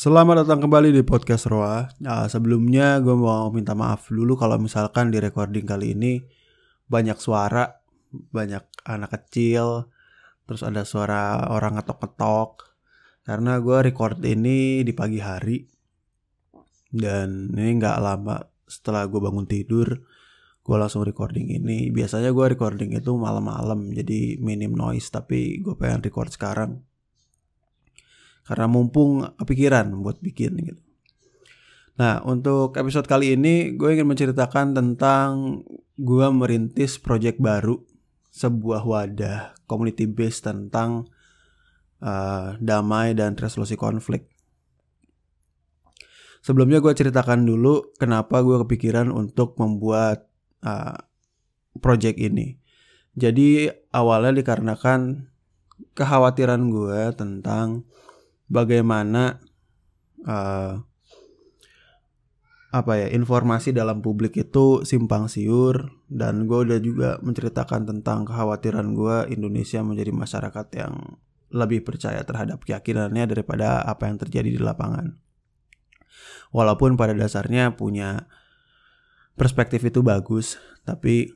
Selamat datang kembali di podcast Roa. Nah, sebelumnya gue mau minta maaf dulu kalau misalkan di recording kali ini banyak suara, banyak anak kecil, terus ada suara orang ngetok-ngetok. Karena gue record ini di pagi hari dan ini nggak lama setelah gue bangun tidur, gue langsung recording ini. Biasanya gue recording itu malam-malam, jadi minim noise. Tapi gue pengen record sekarang karena mumpung kepikiran buat bikin gitu. Nah, untuk episode kali ini gue ingin menceritakan tentang gue merintis project baru, sebuah wadah community based tentang uh, damai dan resolusi konflik. Sebelumnya gue ceritakan dulu kenapa gue kepikiran untuk membuat uh, project ini. Jadi awalnya dikarenakan kekhawatiran gue tentang bagaimana uh, apa ya informasi dalam publik itu simpang siur dan gue udah juga menceritakan tentang kekhawatiran gue Indonesia menjadi masyarakat yang lebih percaya terhadap keyakinannya daripada apa yang terjadi di lapangan. Walaupun pada dasarnya punya perspektif itu bagus, tapi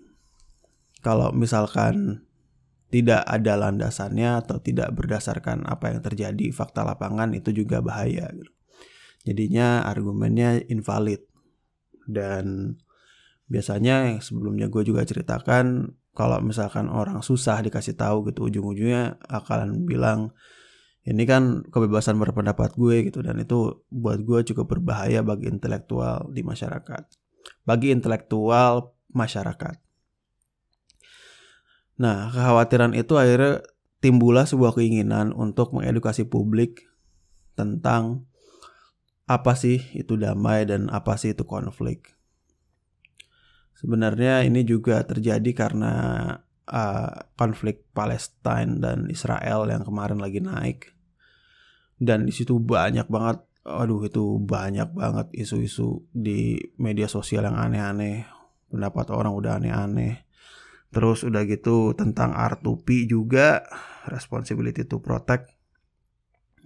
kalau misalkan tidak ada landasannya atau tidak berdasarkan apa yang terjadi fakta lapangan itu juga bahaya gitu. Jadinya argumennya invalid. Dan biasanya yang sebelumnya gue juga ceritakan kalau misalkan orang susah dikasih tahu gitu ujung-ujungnya akan bilang ini kan kebebasan berpendapat gue gitu dan itu buat gue cukup berbahaya bagi intelektual di masyarakat. Bagi intelektual masyarakat. Nah, kekhawatiran itu akhirnya timbullah sebuah keinginan untuk mengedukasi publik tentang apa sih itu damai dan apa sih itu konflik. Sebenarnya ini juga terjadi karena uh, konflik Palestina dan Israel yang kemarin lagi naik. Dan di situ banyak banget, aduh itu banyak banget isu-isu di media sosial yang aneh-aneh. Pendapat orang udah aneh-aneh Terus udah gitu tentang R2P juga responsibility to protect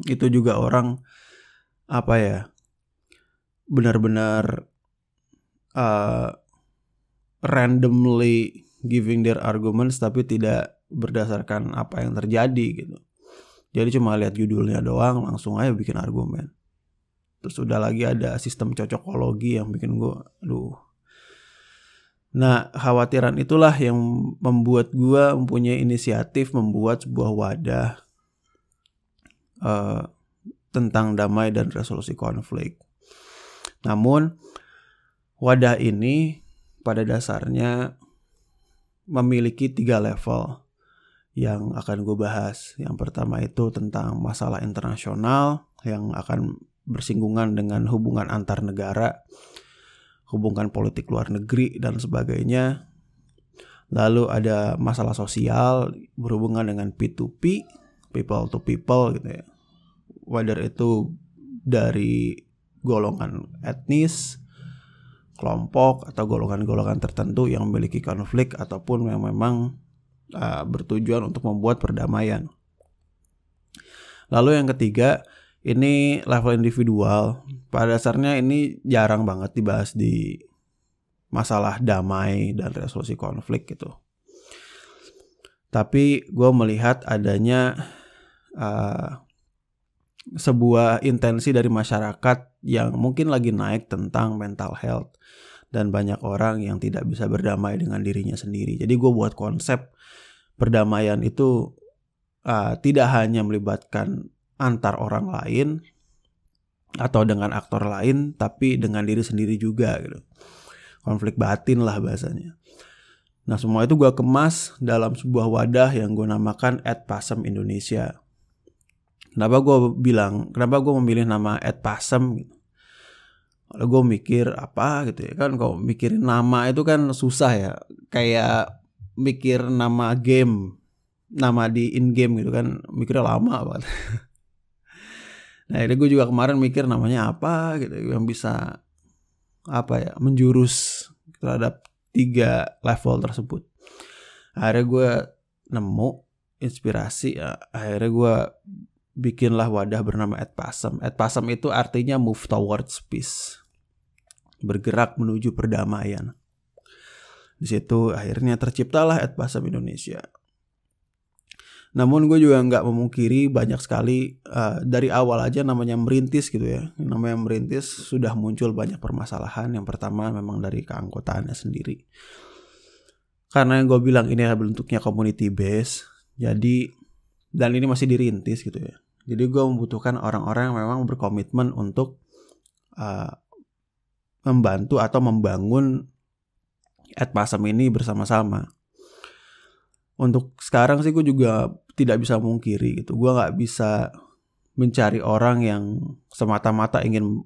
itu juga orang apa ya benar-benar uh, randomly giving their arguments tapi tidak berdasarkan apa yang terjadi gitu. Jadi cuma lihat judulnya doang langsung aja bikin argumen. Terus udah lagi ada sistem cocokologi yang bikin gue aduh Nah, khawatiran itulah yang membuat gue mempunyai inisiatif membuat sebuah wadah uh, tentang damai dan resolusi konflik. Namun, wadah ini pada dasarnya memiliki tiga level yang akan gue bahas. Yang pertama itu tentang masalah internasional yang akan bersinggungan dengan hubungan antar negara hubungan politik luar negeri dan sebagainya. Lalu ada masalah sosial berhubungan dengan P2P, people to people gitu ya. Whether itu dari golongan etnis, kelompok atau golongan-golongan tertentu yang memiliki konflik ataupun yang memang uh, bertujuan untuk membuat perdamaian. Lalu yang ketiga, ini level individual. Pada dasarnya ini jarang banget dibahas di masalah damai dan resolusi konflik gitu. Tapi gue melihat adanya uh, sebuah intensi dari masyarakat yang mungkin lagi naik tentang mental health dan banyak orang yang tidak bisa berdamai dengan dirinya sendiri. Jadi gue buat konsep perdamaian itu uh, tidak hanya melibatkan antar orang lain atau dengan aktor lain tapi dengan diri sendiri juga gitu. Konflik batin lah bahasanya. Nah semua itu gue kemas dalam sebuah wadah yang gue namakan Ed Pasem Indonesia. Kenapa gue bilang, kenapa gue memilih nama Ed Pasem gitu. Kalau gue mikir apa gitu ya kan kalau mikirin nama itu kan susah ya. Kayak mikir nama game, nama di in game gitu kan mikirnya lama banget. Nah, ini gue juga kemarin mikir namanya apa gitu yang bisa apa ya menjurus terhadap tiga level tersebut. Akhirnya gue nemu inspirasi ya. Akhirnya gue bikinlah wadah bernama Edpasem. Edpasem itu artinya move towards peace. Bergerak menuju perdamaian. Di situ akhirnya terciptalah Edpasem Indonesia. Namun gue juga nggak memungkiri banyak sekali uh, dari awal aja namanya merintis gitu ya. Namanya merintis sudah muncul banyak permasalahan. Yang pertama memang dari keanggotaannya sendiri. Karena yang gue bilang ini adalah bentuknya community base. Jadi dan ini masih dirintis gitu ya. Jadi gue membutuhkan orang-orang yang memang berkomitmen untuk uh, membantu atau membangun Edpasem ini bersama-sama. Untuk sekarang sih gue juga tidak bisa mungkiri gitu. Gue nggak bisa mencari orang yang semata-mata ingin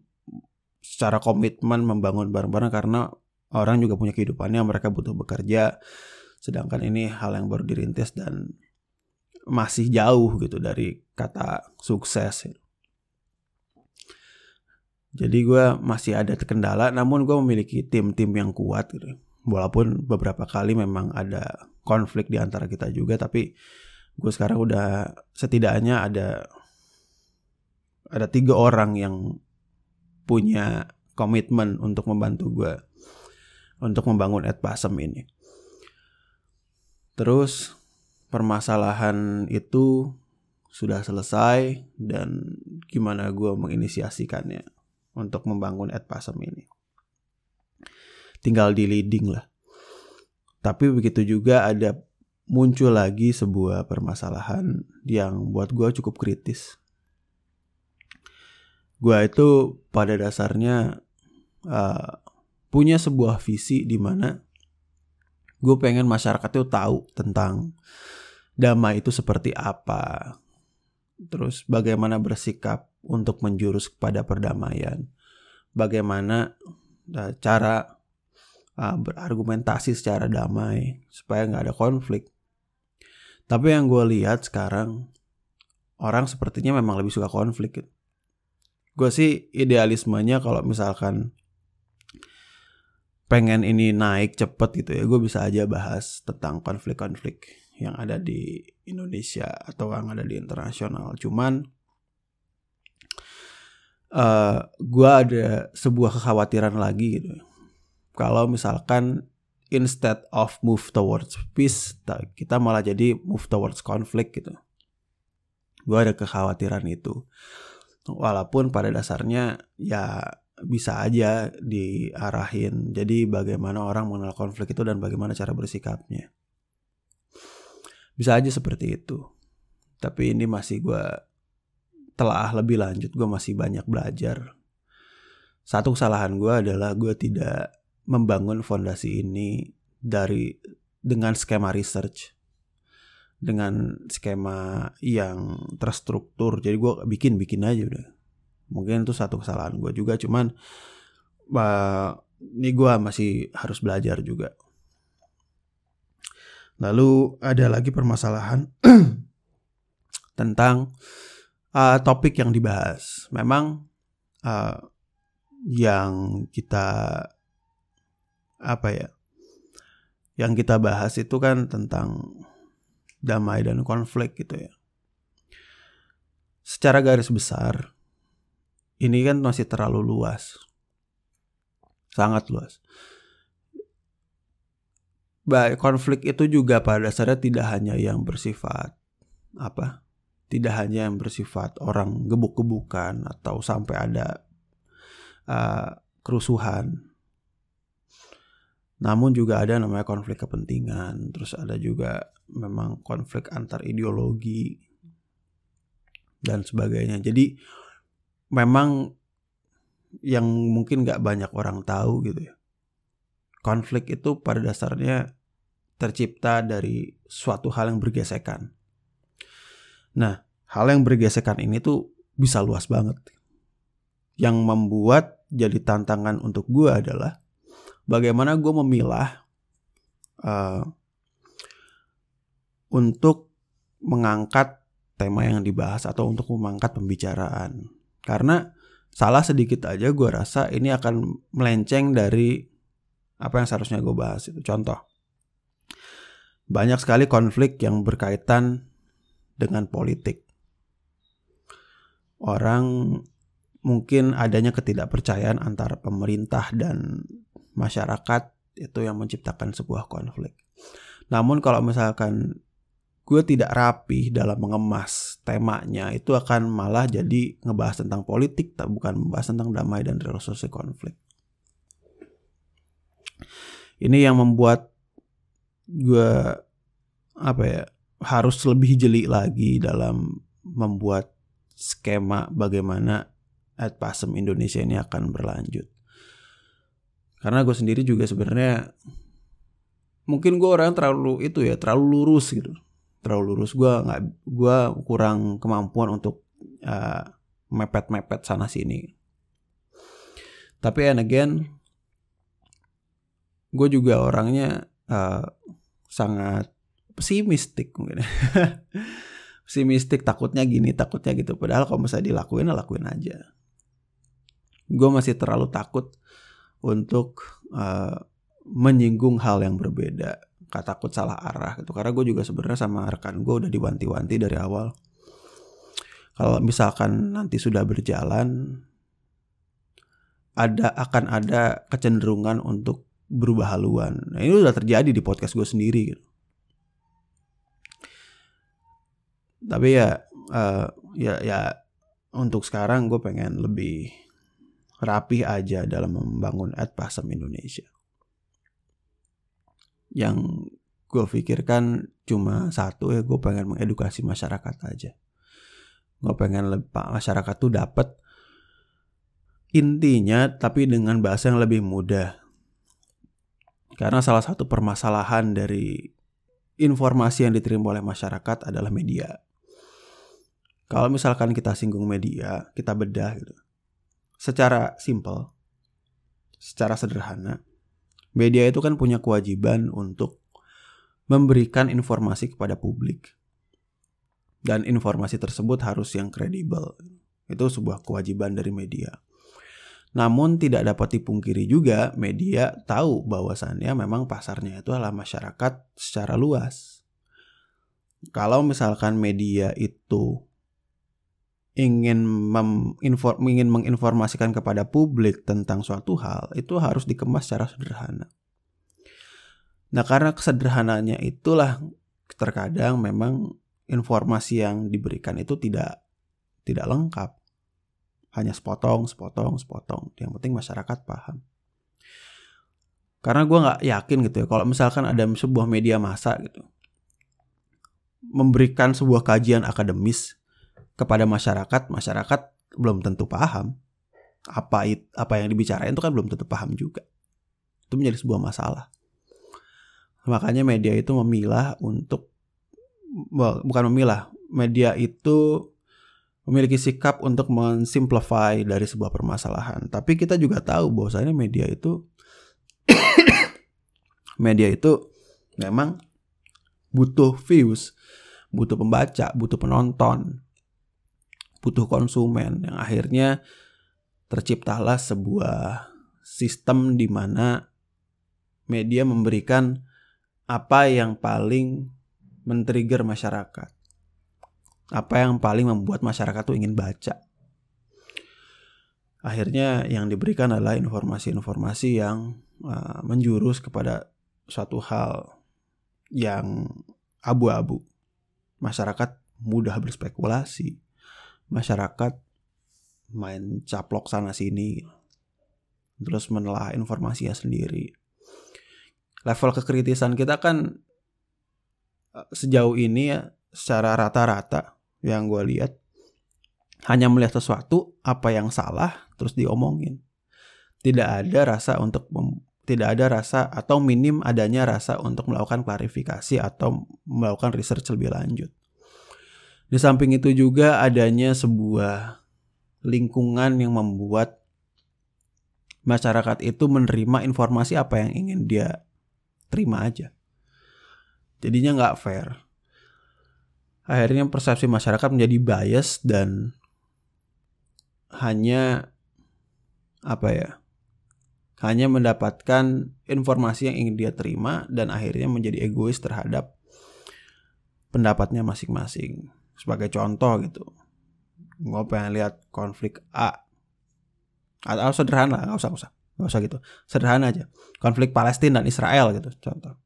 secara komitmen membangun bareng-bareng karena orang juga punya kehidupannya, mereka butuh bekerja. Sedangkan ini hal yang baru dirintis dan masih jauh gitu dari kata sukses. Jadi gue masih ada kendala, namun gue memiliki tim-tim yang kuat gitu. Walaupun beberapa kali memang ada konflik di antara kita juga, tapi gue sekarang udah setidaknya ada ada tiga orang yang punya komitmen untuk membantu gue untuk membangun Edpasem ini. Terus permasalahan itu sudah selesai dan gimana gue menginisiasikannya untuk membangun Edpasem ini. Tinggal di leading lah. Tapi begitu juga ada muncul lagi sebuah permasalahan yang buat gue cukup kritis. Gue itu pada dasarnya uh, punya sebuah visi di mana gue pengen masyarakat itu tahu tentang damai itu seperti apa. Terus bagaimana bersikap untuk menjurus kepada perdamaian. Bagaimana uh, cara uh, berargumentasi secara damai supaya nggak ada konflik. Tapi yang gue lihat sekarang orang sepertinya memang lebih suka konflik. Gue sih idealismenya kalau misalkan pengen ini naik cepet gitu ya, gue bisa aja bahas tentang konflik-konflik yang ada di Indonesia atau yang ada di internasional. Cuman uh, eh, gue ada sebuah kekhawatiran lagi gitu. Kalau misalkan instead of move towards peace, kita malah jadi move towards conflict gitu. Gue ada kekhawatiran itu. Walaupun pada dasarnya ya bisa aja diarahin. Jadi bagaimana orang mengenal konflik itu dan bagaimana cara bersikapnya. Bisa aja seperti itu. Tapi ini masih gue telah lebih lanjut. Gue masih banyak belajar. Satu kesalahan gue adalah gue tidak membangun fondasi ini dari dengan skema research. Dengan skema yang terstruktur. Jadi gue bikin bikin aja udah. Mungkin itu satu kesalahan gue juga cuman uh, ini gue masih harus belajar juga. Lalu ada lagi permasalahan tentang uh, topik yang dibahas. Memang uh, yang kita apa ya? Yang kita bahas itu kan tentang damai dan konflik gitu ya. Secara garis besar ini kan masih terlalu luas. Sangat luas konflik itu juga pada dasarnya tidak hanya yang bersifat apa tidak hanya yang bersifat orang gebuk-gebukan atau sampai ada uh, kerusuhan namun juga ada namanya konflik kepentingan terus ada juga memang konflik antar ideologi dan sebagainya jadi memang yang mungkin nggak banyak orang tahu gitu ya konflik itu pada dasarnya tercipta dari suatu hal yang bergesekan. Nah, hal yang bergesekan ini tuh bisa luas banget. Yang membuat jadi tantangan untuk gue adalah bagaimana gue memilah uh, untuk mengangkat tema yang dibahas atau untuk mengangkat pembicaraan. Karena salah sedikit aja gue rasa ini akan melenceng dari apa yang seharusnya gue bahas itu contoh banyak sekali konflik yang berkaitan dengan politik orang mungkin adanya ketidakpercayaan antara pemerintah dan masyarakat itu yang menciptakan sebuah konflik. Namun kalau misalkan gue tidak rapi dalam mengemas temanya itu akan malah jadi ngebahas tentang politik bukan membahas tentang damai dan resolusi konflik. Ini yang membuat gue apa ya harus lebih jeli lagi dalam membuat skema bagaimana ad pasem Indonesia ini akan berlanjut. Karena gue sendiri juga sebenarnya mungkin gue orang terlalu itu ya terlalu lurus gitu, terlalu lurus. Gue nggak gue kurang kemampuan untuk uh, mepet-mepet sana sini. Tapi and again, gue juga orangnya uh, sangat pesimistik mungkin. pesimistik takutnya gini takutnya gitu padahal kalau misalnya dilakuin ya lakuin aja gue masih terlalu takut untuk uh, menyinggung hal yang berbeda. Gak takut salah arah gitu. Karena gue juga sebenarnya sama rekan gue udah diwanti-wanti dari awal. Kalau misalkan nanti sudah berjalan ada akan ada kecenderungan untuk berubah haluan. Nah, ini udah terjadi di podcast gue sendiri gitu. Tapi ya uh, ya ya untuk sekarang gue pengen lebih rapi aja dalam membangun Adpasem Indonesia. Yang gue pikirkan cuma satu ya gue pengen mengedukasi masyarakat aja. Gue pengen lebih, masyarakat tuh dapat intinya tapi dengan bahasa yang lebih mudah. Karena salah satu permasalahan dari informasi yang diterima oleh masyarakat adalah media. Kalau misalkan kita singgung media, kita bedah gitu. Secara simpel, secara sederhana, media itu kan punya kewajiban untuk memberikan informasi kepada publik. Dan informasi tersebut harus yang kredibel. Itu sebuah kewajiban dari media. Namun tidak dapat dipungkiri juga media tahu bahwasannya memang pasarnya itu adalah masyarakat secara luas. Kalau misalkan media itu ingin meminfor, ingin menginformasikan kepada publik tentang suatu hal itu harus dikemas secara sederhana. Nah, karena kesederhanaannya itulah terkadang memang informasi yang diberikan itu tidak tidak lengkap. Hanya sepotong, sepotong, sepotong. Yang penting masyarakat paham. Karena gue nggak yakin gitu ya, kalau misalkan ada sebuah media massa gitu, memberikan sebuah kajian akademis kepada masyarakat, masyarakat belum tentu paham apa it, apa yang dibicarain itu kan belum tentu paham juga. Itu menjadi sebuah masalah. Makanya media itu memilah untuk bukan memilah, media itu memiliki sikap untuk mensimplify dari sebuah permasalahan. Tapi kita juga tahu bahwasanya media itu media itu memang butuh views, butuh pembaca, butuh penonton butuh konsumen yang akhirnya terciptalah sebuah sistem di mana media memberikan apa yang paling men-trigger masyarakat. Apa yang paling membuat masyarakat tuh ingin baca. Akhirnya yang diberikan adalah informasi-informasi yang uh, menjurus kepada suatu hal yang abu-abu. Masyarakat mudah berspekulasi, masyarakat main caplok sana sini terus menelah informasinya sendiri. Level kekritisan kita kan eh, sejauh ini ya secara rata-rata yang gue lihat hanya melihat sesuatu apa yang salah terus diomongin. Tidak ada rasa untuk tidak ada rasa atau minim adanya rasa untuk melakukan klarifikasi atau melakukan research lebih lanjut di samping itu juga adanya sebuah lingkungan yang membuat masyarakat itu menerima informasi apa yang ingin dia terima aja. Jadinya nggak fair. Akhirnya persepsi masyarakat menjadi bias dan hanya apa ya? Hanya mendapatkan informasi yang ingin dia terima dan akhirnya menjadi egois terhadap pendapatnya masing-masing sebagai contoh gitu. Gue pengen lihat konflik A. Atau sederhana nggak usah nggak usah. Nggak usah gitu. Sederhana aja. Konflik Palestina dan Israel gitu contoh.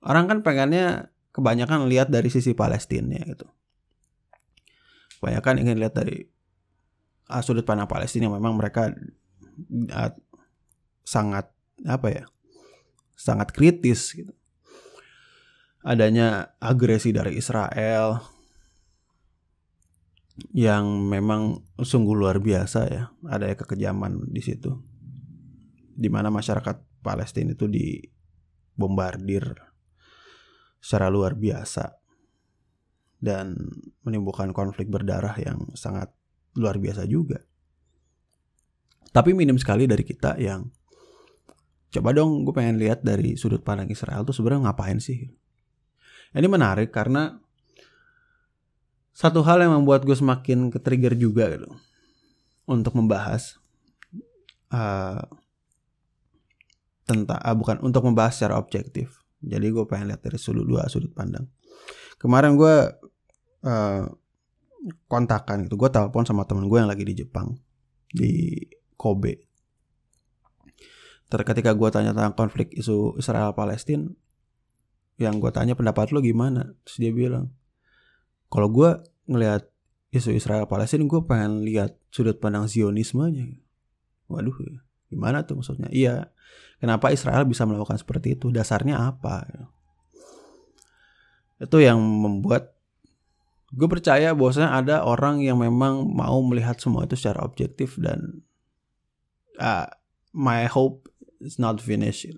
Orang kan pengennya kebanyakan lihat dari sisi Palestina gitu. Kebanyakan ingin lihat dari uh, sudut pandang Palestina. Memang mereka uh, sangat apa ya sangat kritis gitu. Adanya agresi dari Israel yang memang sungguh luar biasa ya ada kekejaman di situ. Di mana masyarakat Palestina itu dibombardir secara luar biasa dan menimbulkan konflik berdarah yang sangat luar biasa juga. Tapi minim sekali dari kita yang coba dong gue pengen lihat dari sudut pandang Israel tuh sebenarnya ngapain sih? Ini menarik karena satu hal yang membuat gue semakin ke trigger juga gitu untuk membahas uh, tentang uh, bukan untuk membahas secara objektif. Jadi gue pengen lihat dari sudut dua sudut pandang. Kemarin gue uh, kontakan gitu gue telepon sama temen gue yang lagi di Jepang di Kobe. Ketika gue tanya tentang konflik isu Israel Palestina yang gue tanya pendapat lo gimana? Terus dia bilang kalau gue ngelihat isu Israel Palestina gue pengen lihat sudut pandang Zionismenya waduh gimana tuh maksudnya? Iya kenapa Israel bisa melakukan seperti itu? Dasarnya apa? Itu yang membuat gue percaya bahwasanya ada orang yang memang mau melihat semua itu secara objektif dan uh, my hope is not finished.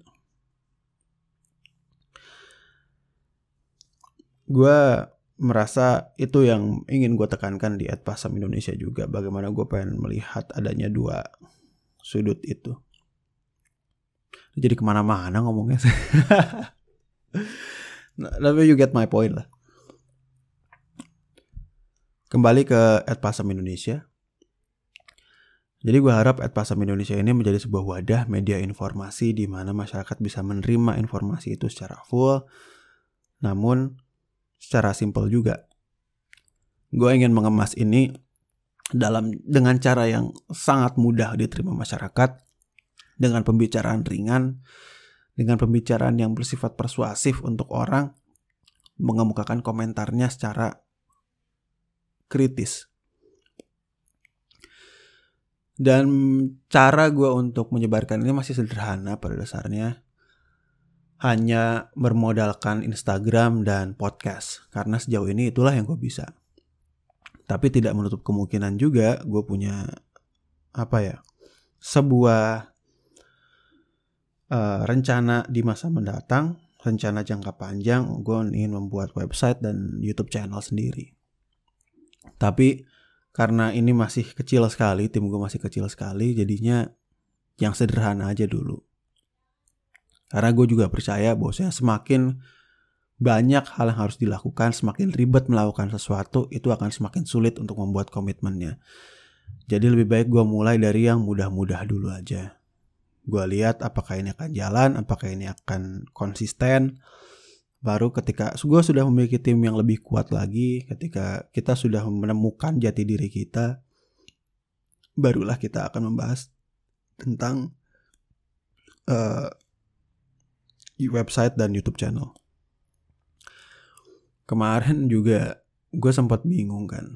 Gue merasa itu yang ingin gue tekankan di Adpasam Indonesia juga bagaimana gue pengen melihat adanya dua sudut itu. Jadi ke mana-mana ngomongnya. Nah, tapi you get my point lah. Kembali ke Adpasam Indonesia. Jadi gue harap Adpasam Indonesia ini menjadi sebuah wadah media informasi di mana masyarakat bisa menerima informasi itu secara full. Namun secara simpel juga. Gue ingin mengemas ini dalam dengan cara yang sangat mudah diterima masyarakat dengan pembicaraan ringan, dengan pembicaraan yang bersifat persuasif untuk orang mengemukakan komentarnya secara kritis. Dan cara gue untuk menyebarkan ini masih sederhana pada dasarnya hanya bermodalkan Instagram dan podcast karena sejauh ini itulah yang gue bisa. Tapi tidak menutup kemungkinan juga gue punya apa ya sebuah uh, rencana di masa mendatang, rencana jangka panjang gue ingin membuat website dan YouTube channel sendiri. Tapi karena ini masih kecil sekali, tim gue masih kecil sekali, jadinya yang sederhana aja dulu karena gue juga percaya bahwasanya semakin banyak hal yang harus dilakukan, semakin ribet melakukan sesuatu, itu akan semakin sulit untuk membuat komitmennya. Jadi lebih baik gue mulai dari yang mudah-mudah dulu aja. Gue lihat apakah ini akan jalan, apakah ini akan konsisten. Baru ketika gue sudah memiliki tim yang lebih kuat lagi, ketika kita sudah menemukan jati diri kita, barulah kita akan membahas tentang uh, website dan YouTube channel. Kemarin juga gue sempat bingung kan,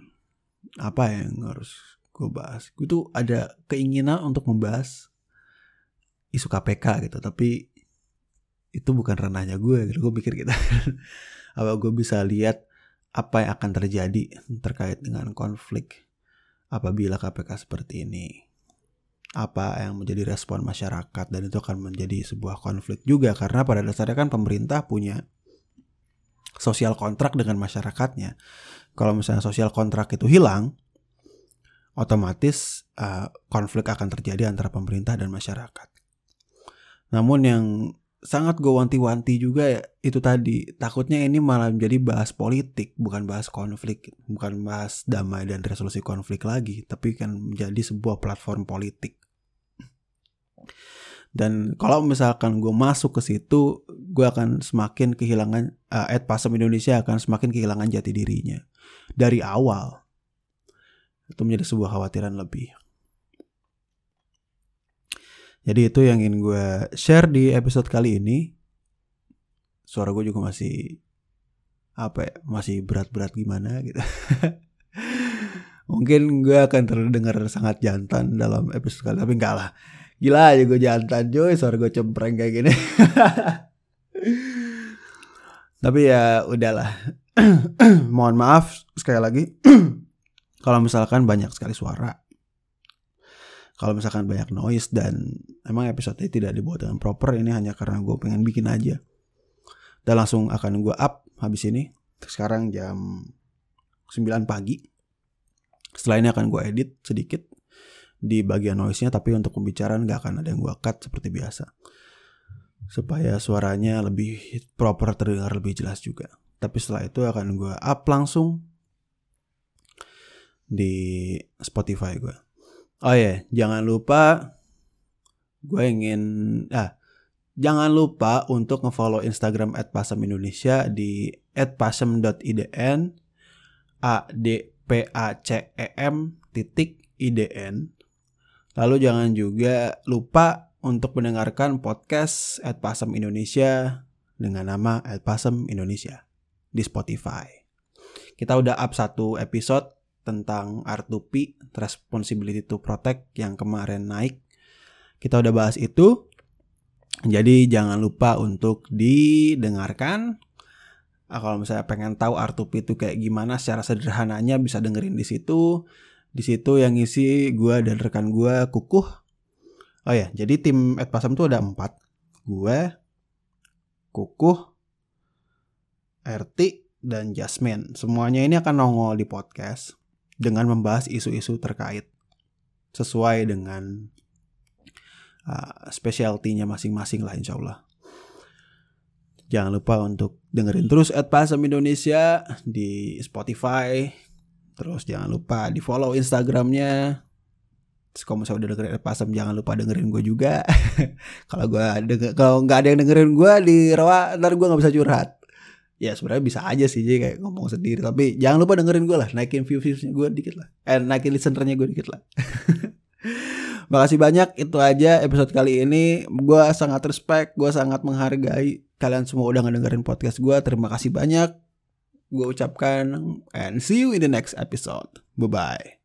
apa yang harus gue bahas. Gue tuh ada keinginan untuk membahas isu KPK gitu, tapi itu bukan ranahnya gue gitu. Gue pikir kita apa gue bisa lihat apa yang akan terjadi terkait dengan konflik apabila KPK seperti ini apa yang menjadi respon masyarakat dan itu akan menjadi sebuah konflik juga karena pada dasarnya kan pemerintah punya sosial kontrak dengan masyarakatnya. Kalau misalnya sosial kontrak itu hilang, otomatis uh, konflik akan terjadi antara pemerintah dan masyarakat. Namun yang sangat gue wanti-wanti juga ya, itu tadi. Takutnya ini malah menjadi bahas politik bukan bahas konflik bukan bahas damai dan resolusi konflik lagi tapi kan menjadi sebuah platform politik. Dan kalau misalkan gue masuk ke situ gue akan semakin kehilangan uh, Ed Pasem Indonesia akan semakin kehilangan jati dirinya. Dari awal. Itu menjadi sebuah khawatiran lebih. Jadi itu yang ingin gue share di episode kali ini. Suara gue juga masih apa ya, masih berat-berat gimana gitu. Mungkin gue akan terdengar sangat jantan dalam episode kali, tapi enggak lah. Gila aja gue jantan coy, suara gue cempreng kayak gini. tapi ya udahlah. Mohon maaf sekali lagi. kalau misalkan banyak sekali suara kalau misalkan banyak noise dan emang episode ini tidak dibuat dengan proper ini hanya karena gue pengen bikin aja. Dan langsung akan gue up habis ini. Sekarang jam 9 pagi. Setelah ini akan gue edit sedikit di bagian noise-nya tapi untuk pembicaraan gak akan ada yang gue cut seperti biasa. Supaya suaranya lebih proper terdengar lebih jelas juga. Tapi setelah itu akan gue up langsung di Spotify gue Oh ya, yeah. jangan lupa gue ingin ah jangan lupa untuk ngefollow Instagram @pasem_indonesia di @pasem.idn a d p a c e m titik idn. Lalu jangan juga lupa untuk mendengarkan podcast @pasem Indonesia dengan nama @pasem Indonesia di Spotify. Kita udah up satu episode tentang R2P, Responsibility to Protect yang kemarin naik. Kita udah bahas itu. Jadi jangan lupa untuk didengarkan. Nah, kalau misalnya pengen tahu R2P itu kayak gimana secara sederhananya bisa dengerin di situ. Di situ yang ngisi gue dan rekan gue kukuh. Oh ya, jadi tim Edpasam tuh ada empat. Gue, kukuh, RT, dan Jasmine. Semuanya ini akan nongol di podcast dengan membahas isu-isu terkait sesuai dengan uh, specialty-nya masing-masing lah insya Allah. Jangan lupa untuk dengerin terus at Pasam Indonesia di Spotify. Terus jangan lupa di follow Instagramnya. Terus kalau misalnya udah dengerin at Pasam jangan lupa dengerin gue juga. kalau gue kalau nggak ada yang dengerin gue di rawa ntar gue nggak bisa curhat ya sebenarnya bisa aja sih jadi kayak ngomong sendiri. Tapi jangan lupa dengerin gue lah naikin view viewsnya gue dikit lah. Eh naikin listenernya gue dikit lah. Makasih banyak itu aja episode kali ini. Gue sangat respect gue sangat menghargai. Kalian semua udah ngedengerin podcast gue terima kasih banyak. Gue ucapkan and see you in the next episode. Bye bye